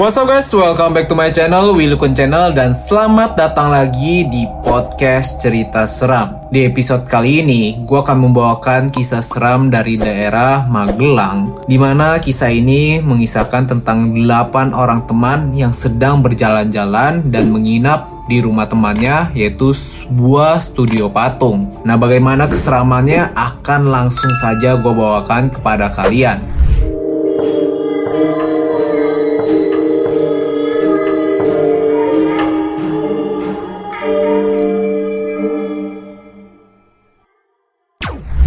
What's up guys, welcome back to my channel, Wilukun Channel Dan selamat datang lagi di podcast cerita seram Di episode kali ini, gue akan membawakan kisah seram dari daerah Magelang Di mana kisah ini mengisahkan tentang 8 orang teman yang sedang berjalan-jalan dan menginap di rumah temannya yaitu sebuah studio patung. Nah, bagaimana keseramannya akan langsung saja gue bawakan kepada kalian.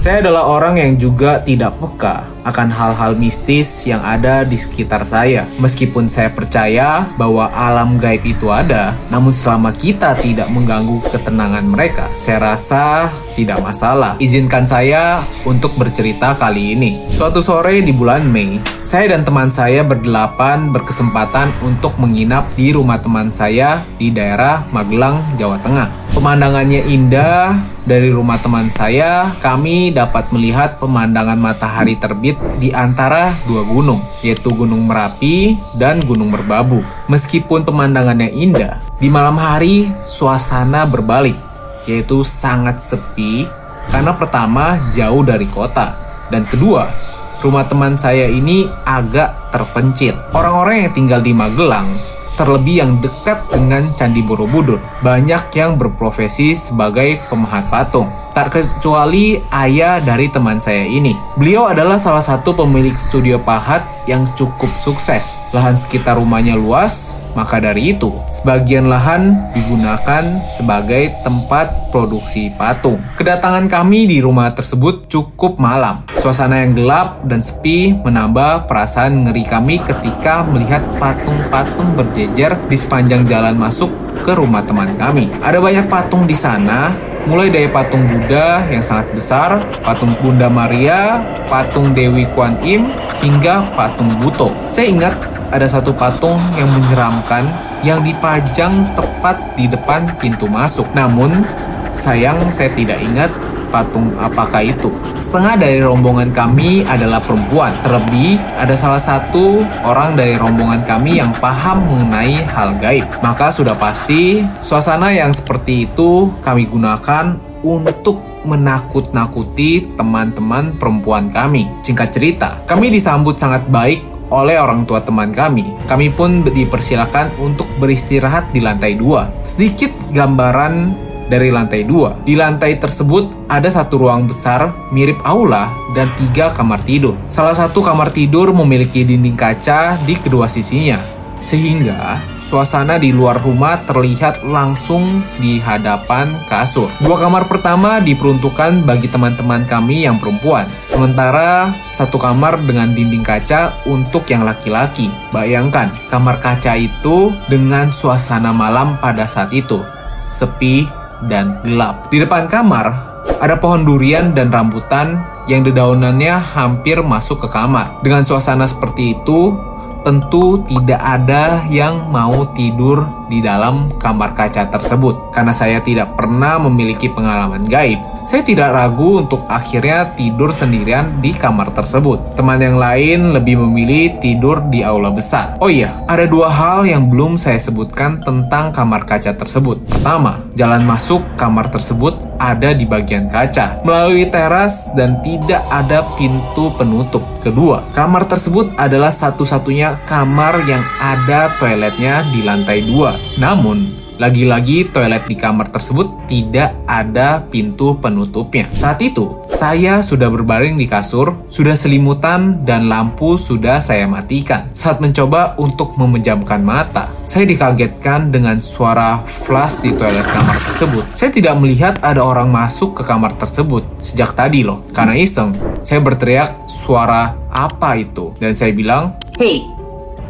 Saya adalah orang yang juga tidak peka akan hal-hal mistis yang ada di sekitar saya. Meskipun saya percaya bahwa alam gaib itu ada, namun selama kita tidak mengganggu ketenangan mereka, saya rasa tidak masalah. Izinkan saya untuk bercerita kali ini. Suatu sore di bulan Mei, saya dan teman saya berdelapan berkesempatan untuk menginap di rumah teman saya di daerah Magelang, Jawa Tengah. Pemandangannya indah. Dari rumah teman saya, kami dapat melihat pemandangan matahari terbit di antara dua gunung, yaitu Gunung Merapi dan Gunung Merbabu. Meskipun pemandangannya indah, di malam hari suasana berbalik, yaitu sangat sepi karena pertama jauh dari kota, dan kedua rumah teman saya ini agak terpencil. Orang-orang yang tinggal di Magelang terlebih yang dekat dengan Candi Borobudur. Banyak yang berprofesi sebagai pemahat patung. Tak kecuali ayah dari teman saya ini. Beliau adalah salah satu pemilik studio pahat yang cukup sukses. Lahan sekitar rumahnya luas, maka dari itu sebagian lahan digunakan sebagai tempat produksi patung. Kedatangan kami di rumah tersebut cukup malam. Suasana yang gelap dan sepi menambah perasaan ngeri kami ketika melihat patung-patung berjejer di sepanjang jalan masuk ke rumah teman kami. Ada banyak patung di sana, mulai dari patung Buddha yang sangat besar, patung Bunda Maria, patung Dewi Kuan Im, hingga patung Buto. Saya ingat ada satu patung yang menyeramkan yang dipajang tepat di depan pintu masuk. Namun, sayang saya tidak ingat patung apakah itu. Setengah dari rombongan kami adalah perempuan. Terlebih, ada salah satu orang dari rombongan kami yang paham mengenai hal gaib. Maka sudah pasti, suasana yang seperti itu kami gunakan untuk menakut-nakuti teman-teman perempuan kami. Singkat cerita, kami disambut sangat baik oleh orang tua teman kami. Kami pun dipersilakan untuk beristirahat di lantai dua. Sedikit gambaran dari lantai dua. Di lantai tersebut ada satu ruang besar mirip aula dan tiga kamar tidur. Salah satu kamar tidur memiliki dinding kaca di kedua sisinya, sehingga suasana di luar rumah terlihat langsung di hadapan kasur. Dua kamar pertama diperuntukkan bagi teman-teman kami yang perempuan, sementara satu kamar dengan dinding kaca untuk yang laki-laki. Bayangkan, kamar kaca itu dengan suasana malam pada saat itu. Sepi dan gelap. Di depan kamar, ada pohon durian dan rambutan yang dedaunannya hampir masuk ke kamar. Dengan suasana seperti itu, tentu tidak ada yang mau tidur di dalam kamar kaca tersebut. Karena saya tidak pernah memiliki pengalaman gaib, saya tidak ragu untuk akhirnya tidur sendirian di kamar tersebut. Teman yang lain lebih memilih tidur di aula besar. Oh iya, ada dua hal yang belum saya sebutkan tentang kamar kaca tersebut. Pertama, jalan masuk kamar tersebut ada di bagian kaca, melalui teras dan tidak ada pintu penutup. Kedua, kamar tersebut adalah satu-satunya kamar yang ada toiletnya di lantai dua. Namun, lagi-lagi toilet di kamar tersebut tidak ada pintu penutupnya. Saat itu, saya sudah berbaring di kasur, sudah selimutan dan lampu sudah saya matikan. Saat mencoba untuk memejamkan mata, saya dikagetkan dengan suara flash di toilet kamar tersebut. Saya tidak melihat ada orang masuk ke kamar tersebut sejak tadi loh. Karena iseng, saya berteriak suara apa itu? Dan saya bilang, Hei,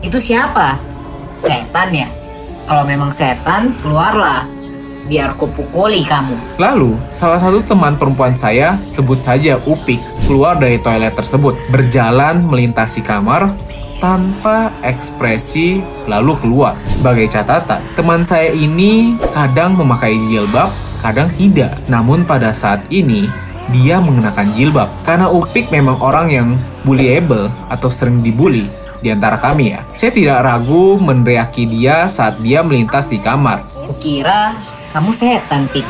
itu siapa? Setan ya? Kalau memang setan, keluarlah. Biar kupukuli kamu. Lalu, salah satu teman perempuan saya, sebut saja Upik, keluar dari toilet tersebut, berjalan melintasi kamar tanpa ekspresi lalu keluar. Sebagai catatan, teman saya ini kadang memakai jilbab, kadang tidak. Namun pada saat ini, dia mengenakan jilbab. Karena Upik memang orang yang bullyable atau sering dibully, di antara kami ya. Saya tidak ragu meneriaki dia saat dia melintas di kamar. Kukira kamu setan, Pik.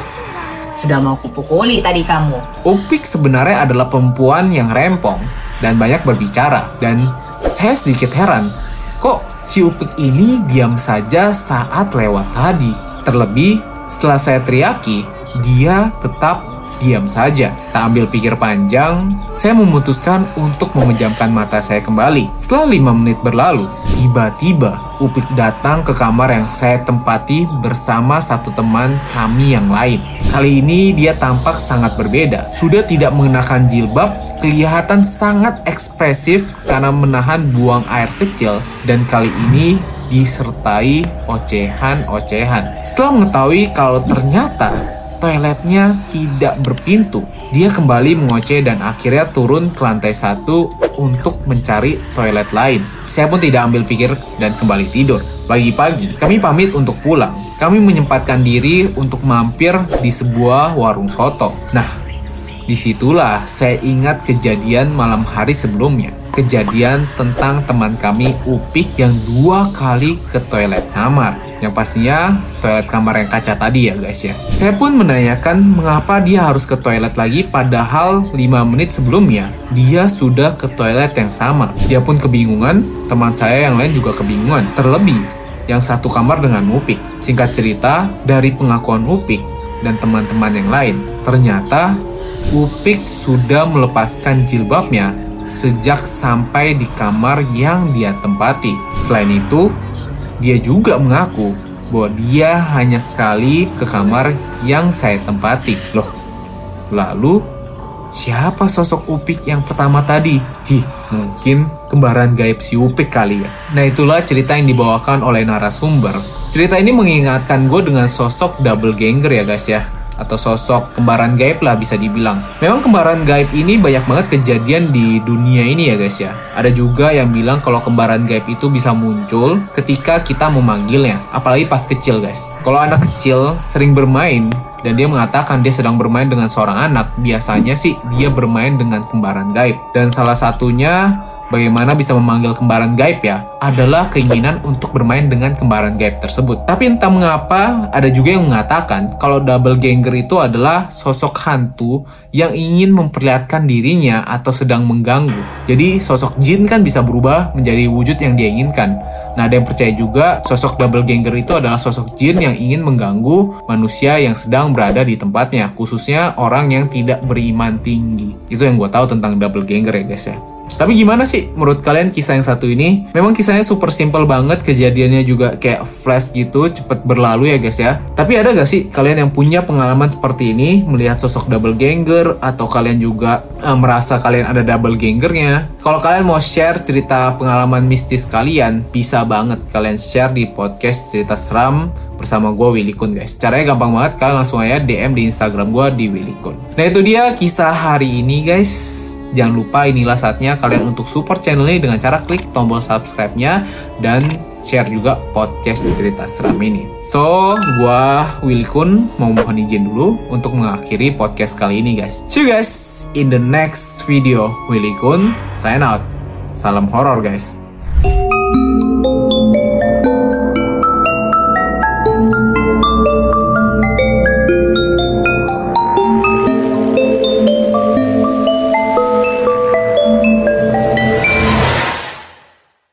Sudah mau kupukuli tadi kamu. Upik sebenarnya adalah perempuan yang rempong dan banyak berbicara. Dan saya sedikit heran, kok si Upik ini diam saja saat lewat tadi? Terlebih setelah saya teriaki, dia tetap diam saja. Tak ambil pikir panjang, saya memutuskan untuk memejamkan mata saya kembali. Setelah lima menit berlalu, tiba-tiba Upik datang ke kamar yang saya tempati bersama satu teman kami yang lain. Kali ini dia tampak sangat berbeda. Sudah tidak mengenakan jilbab, kelihatan sangat ekspresif karena menahan buang air kecil dan kali ini disertai ocehan-ocehan. Setelah mengetahui kalau ternyata toiletnya tidak berpintu. Dia kembali mengoceh dan akhirnya turun ke lantai satu untuk mencari toilet lain. Saya pun tidak ambil pikir dan kembali tidur. Pagi-pagi, kami pamit untuk pulang. Kami menyempatkan diri untuk mampir di sebuah warung soto. Nah, di situlah saya ingat kejadian malam hari sebelumnya. Kejadian tentang teman kami Upik yang dua kali ke toilet kamar yang pastinya toilet kamar yang kaca tadi ya guys ya. Saya pun menanyakan mengapa dia harus ke toilet lagi padahal 5 menit sebelumnya dia sudah ke toilet yang sama. Dia pun kebingungan, teman saya yang lain juga kebingungan. Terlebih yang satu kamar dengan Upik. Singkat cerita, dari pengakuan Upik dan teman-teman yang lain, ternyata Upik sudah melepaskan jilbabnya sejak sampai di kamar yang dia tempati. Selain itu, dia juga mengaku bahwa dia hanya sekali ke kamar yang saya tempati. Loh, lalu siapa sosok Upik yang pertama tadi? Hih, mungkin kembaran gaib si Upik kali ya. Nah itulah cerita yang dibawakan oleh narasumber. Cerita ini mengingatkan gue dengan sosok double ganger ya guys ya atau sosok kembaran gaib lah bisa dibilang. Memang kembaran gaib ini banyak banget kejadian di dunia ini ya guys ya. Ada juga yang bilang kalau kembaran gaib itu bisa muncul ketika kita memanggilnya, apalagi pas kecil guys. Kalau anak kecil sering bermain dan dia mengatakan dia sedang bermain dengan seorang anak, biasanya sih dia bermain dengan kembaran gaib. Dan salah satunya bagaimana bisa memanggil kembaran gaib ya, adalah keinginan untuk bermain dengan kembaran gaib tersebut. Tapi entah mengapa, ada juga yang mengatakan kalau double ganger itu adalah sosok hantu yang ingin memperlihatkan dirinya atau sedang mengganggu. Jadi sosok jin kan bisa berubah menjadi wujud yang dia inginkan. Nah, ada yang percaya juga sosok double ganger itu adalah sosok jin yang ingin mengganggu manusia yang sedang berada di tempatnya, khususnya orang yang tidak beriman tinggi. Itu yang gue tahu tentang double ganger ya guys ya. Tapi gimana sih menurut kalian kisah yang satu ini? Memang kisahnya super simple banget, kejadiannya juga kayak flash gitu, cepet berlalu ya guys ya. Tapi ada gak sih kalian yang punya pengalaman seperti ini, melihat sosok double ganger, atau kalian juga uh, merasa kalian ada double gangernya? Kalau kalian mau share cerita pengalaman mistis kalian, bisa banget kalian share di podcast cerita seram bersama gue Willy Kun guys. Caranya gampang banget, kalian langsung aja DM di Instagram gue di Willy Kun. Nah itu dia kisah hari ini guys. Jangan lupa inilah saatnya kalian untuk support channel ini dengan cara klik tombol subscribe-nya dan share juga podcast cerita seram ini. So, gua Willy Kun mau mohon izin dulu untuk mengakhiri podcast kali ini guys. See you guys in the next video. Willy Kun sign out. Salam horor guys.